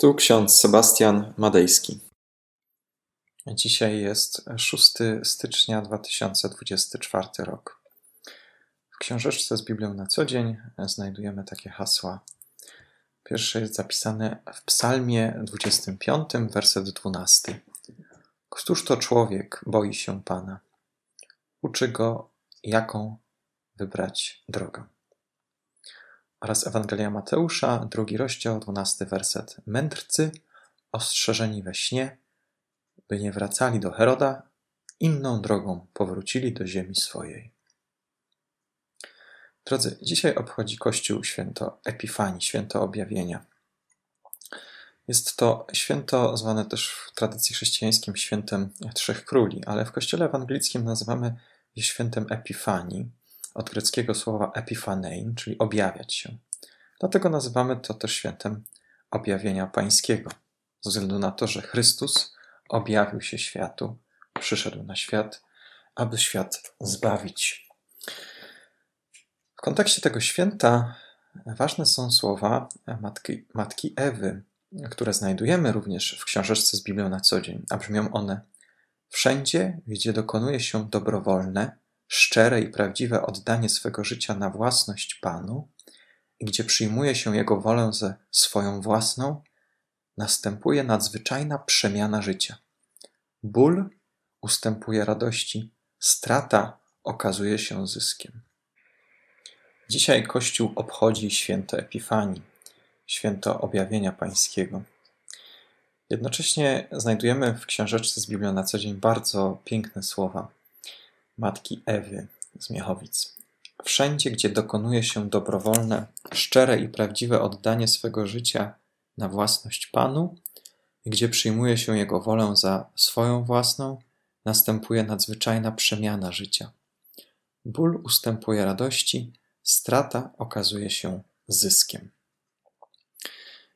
Tu ksiądz Sebastian Madejski. Dzisiaj jest 6 stycznia 2024 rok. W książeczce z Biblią na co dzień znajdujemy takie hasła. Pierwsze jest zapisane w Psalmie 25, werset 12. Któż to człowiek boi się Pana? Uczy go, jaką wybrać drogę oraz Ewangelia Mateusza, drugi rozdział, dwunasty werset. Mędrcy, ostrzeżeni we śnie, by nie wracali do Heroda, inną drogą powrócili do ziemi swojej. Drodzy, dzisiaj obchodzi Kościół święto Epifanii, święto objawienia. Jest to święto zwane też w tradycji chrześcijańskiej świętem Trzech Króli, ale w Kościele ewangelickim nazywamy je świętem Epifanii, od greckiego słowa epifanein, czyli objawiać się. Dlatego nazywamy to też świętem objawienia pańskiego, ze względu na to, że Chrystus objawił się światu, przyszedł na świat, aby świat zbawić. W kontekście tego święta ważne są słowa matki, matki Ewy, które znajdujemy również w książeczce z Biblią na co dzień, a brzmią one: Wszędzie, gdzie dokonuje się dobrowolne, szczere i prawdziwe oddanie swego życia na własność Panu, gdzie przyjmuje się Jego wolę ze swoją własną, następuje nadzwyczajna przemiana życia. Ból ustępuje radości, strata okazuje się zyskiem. Dzisiaj Kościół obchodzi święto Epifanii, święto objawienia Pańskiego. Jednocześnie znajdujemy w książeczce z Biblią na co dzień bardzo piękne słowa matki Ewy z Miechowic. Wszędzie, gdzie dokonuje się dobrowolne, szczere i prawdziwe oddanie swego życia na własność Panu, gdzie przyjmuje się Jego wolę za swoją własną, następuje nadzwyczajna przemiana życia. Ból ustępuje radości, strata okazuje się zyskiem.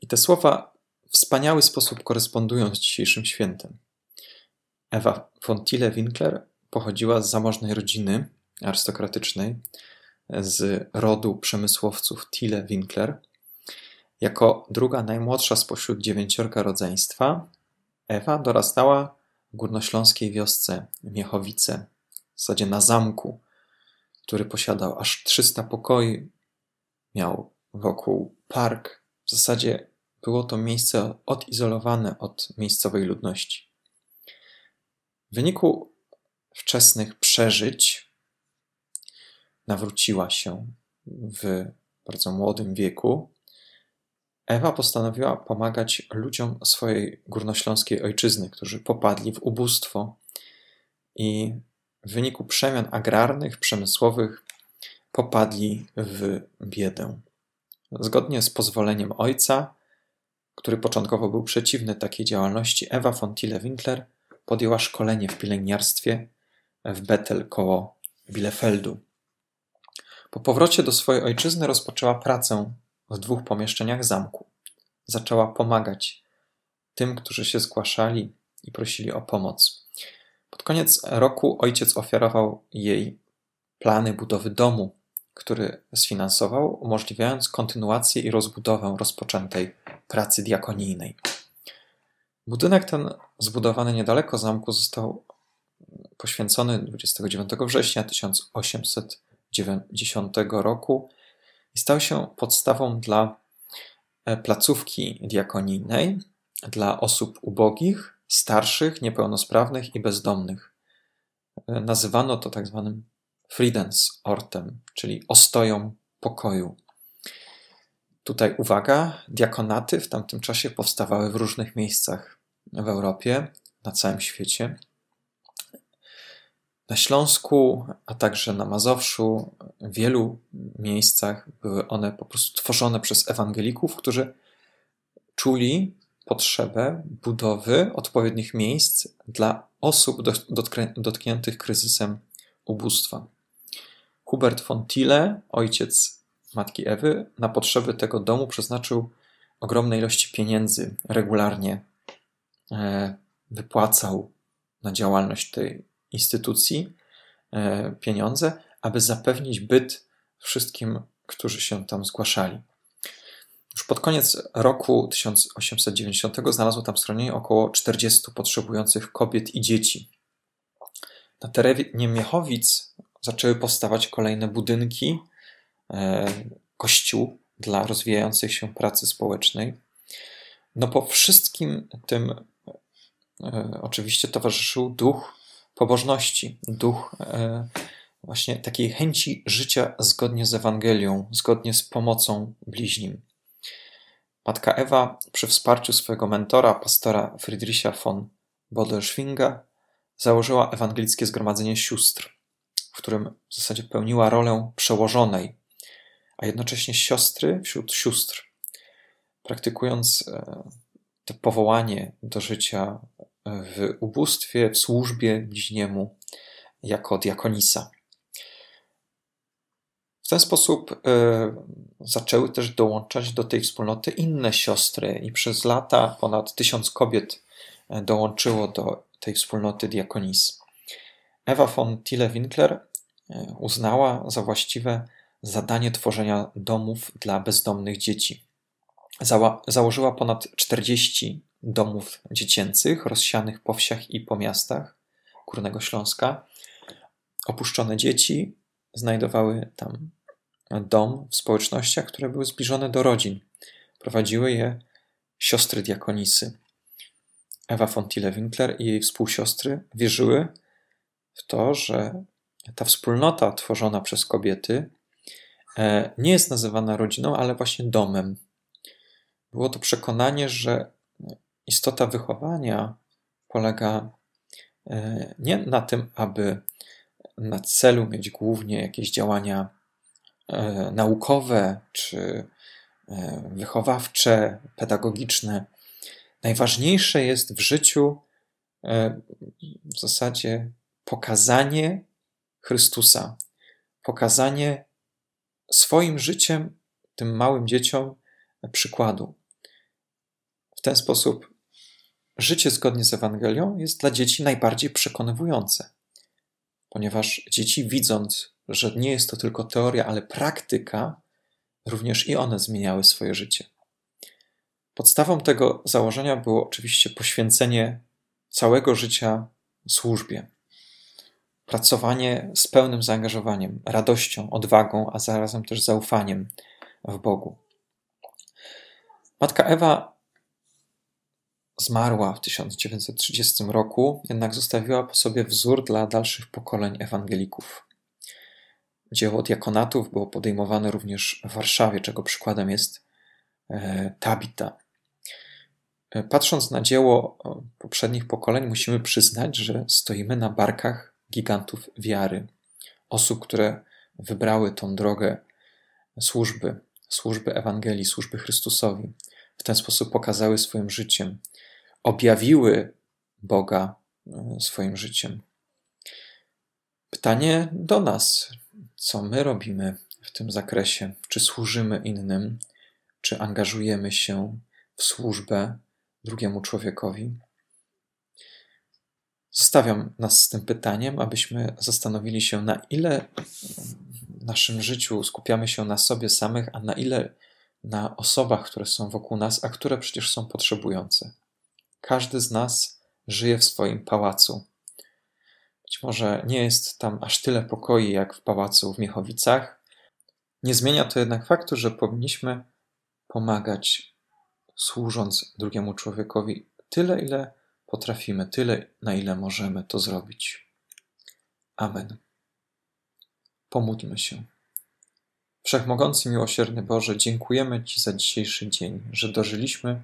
I te słowa w wspaniały sposób korespondują z dzisiejszym świętem. Ewa von Thiele-Winkler pochodziła z zamożnej rodziny arystokratycznej, z rodu przemysłowców Thiele-Winkler. Jako druga najmłodsza spośród dziewięciorga rodzeństwa, Ewa dorastała w górnośląskiej wiosce Miechowice, w zasadzie na zamku, który posiadał aż 300 pokoi, miał wokół park. W zasadzie było to miejsce odizolowane od miejscowej ludności. W wyniku wczesnych przeżyć nawróciła się w bardzo młodym wieku, Ewa postanowiła pomagać ludziom swojej górnośląskiej ojczyzny, którzy popadli w ubóstwo i w wyniku przemian agrarnych, przemysłowych popadli w biedę. Zgodnie z pozwoleniem ojca, który początkowo był przeciwny takiej działalności, Ewa von Thiele-Winkler podjęła szkolenie w pielęgniarstwie w Bethel koło Bielefeldu. Po powrocie do swojej ojczyzny rozpoczęła pracę w dwóch pomieszczeniach zamku. Zaczęła pomagać tym, którzy się zgłaszali i prosili o pomoc. Pod koniec roku ojciec ofiarował jej plany budowy domu, który sfinansował, umożliwiając kontynuację i rozbudowę rozpoczętej pracy diakonijnej. Budynek ten, zbudowany niedaleko zamku, został poświęcony 29 września 1890 roku i stał się podstawą dla e, placówki diakonijnej dla osób ubogich, starszych, niepełnosprawnych i bezdomnych. E, nazywano to tak zwanym Friedensortem, czyli ostoją pokoju. Tutaj uwaga, diakonaty w tamtym czasie powstawały w różnych miejscach w Europie, na całym świecie. Na Śląsku, a także na Mazowszu, w wielu miejscach były one po prostu tworzone przez ewangelików, którzy czuli potrzebę budowy odpowiednich miejsc dla osób dotkniętych kryzysem ubóstwa. Hubert von Thiele, ojciec matki Ewy, na potrzeby tego domu przeznaczył ogromne ilości pieniędzy, regularnie e, wypłacał na działalność tej instytucji e, pieniądze, aby zapewnić byt wszystkim, którzy się tam zgłaszali. Już pod koniec roku 1890 znalazło tam schronienie około 40 potrzebujących kobiet i dzieci. Na terenie Miechowic zaczęły powstawać kolejne budynki, e, kościół dla rozwijającej się pracy społecznej. No po wszystkim tym e, oczywiście towarzyszył duch pobożności, duch e, właśnie takiej chęci życia zgodnie z Ewangelią, zgodnie z pomocą bliźnim. Matka Ewa przy wsparciu swojego mentora, pastora Friedricha von Bodelschwinga, założyła ewangelickie zgromadzenie sióstr, w którym w zasadzie pełniła rolę przełożonej, a jednocześnie siostry wśród sióstr, praktykując e, to powołanie do życia w ubóstwie, w służbie bliźniemu jako diakonisa. W ten sposób y, zaczęły też dołączać do tej wspólnoty inne siostry, i przez lata ponad tysiąc kobiet e, dołączyło do tej wspólnoty diakonis. Ewa von Tille-Winkler e, uznała za właściwe zadanie tworzenia domów dla bezdomnych dzieci. Zała założyła ponad 40 domów dziecięcych rozsianych po wsiach i po miastach Górnego Śląska. Opuszczone dzieci znajdowały tam dom w społecznościach, które były zbliżone do rodzin. Prowadziły je siostry diakonisy. Ewa Fontile-Winkler i jej współsiostry wierzyły w to, że ta wspólnota tworzona przez kobiety e, nie jest nazywana rodziną, ale właśnie domem. Było to przekonanie, że istota wychowania polega e, nie na tym, aby na celu mieć głównie jakieś działania e, naukowe czy e, wychowawcze, pedagogiczne. Najważniejsze jest w życiu w zasadzie pokazanie Chrystusa, pokazanie swoim życiem tym małym dzieciom przykładu. W ten sposób życie zgodnie z Ewangelią jest dla dzieci najbardziej przekonywujące, ponieważ dzieci, widząc, że nie jest to tylko teoria, ale praktyka, również i one zmieniały swoje życie. Podstawą tego założenia było oczywiście poświęcenie całego życia służbie. Pracowanie z pełnym zaangażowaniem, radością, odwagą, a zarazem też zaufaniem w Bogu. Matka Ewa Zmarła w 1930 roku, jednak zostawiła po sobie wzór dla dalszych pokoleń ewangelików. Dzieło diakonatów było podejmowane również w Warszawie, czego przykładem jest e, Tabita. E, patrząc na dzieło e, poprzednich pokoleń, musimy przyznać, że stoimy na barkach gigantów wiary, osób, które wybrały tą drogę służby, służby Ewangelii, służby Chrystusowi. W ten sposób pokazały swoim życiem, objawiły Boga e, swoim życiem. Pytanie do nas, co my robimy w tym zakresie? Czy służymy innym? Czy angażujemy się w służbę drugiemu człowiekowi? Zostawiam nas z tym pytaniem, abyśmy zastanowili się, na ile w naszym życiu skupiamy się na sobie samych, a na ile na osobach, które są wokół nas, a które przecież są potrzebujące. Każdy z nas żyje w swoim pałacu. Być może nie jest tam aż tyle pokoi jak w pałacu w Miechowicach. Nie zmienia to jednak faktu, że powinniśmy pomagać, służąc drugiemu człowiekowi tyle, ile potrafimy, tyle, na ile możemy to zrobić. Amen. Pomódlmy się. Wszechmogący, miłosierny Boże, dziękujemy Ci za dzisiejszy dzień, że dożyliśmy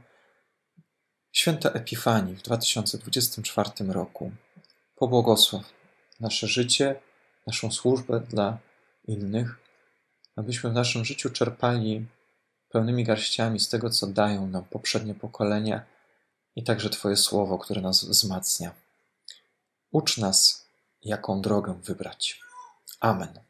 Święta Epifanii w 2024 roku. Pobłogosław nasze życie, naszą służbę dla innych, abyśmy w naszym życiu czerpali pełnymi garściami z tego, co dają nam poprzednie pokolenia i także Twoje słowo, które nas wzmacnia. Ucz nas, jaką drogę wybrać. Amen.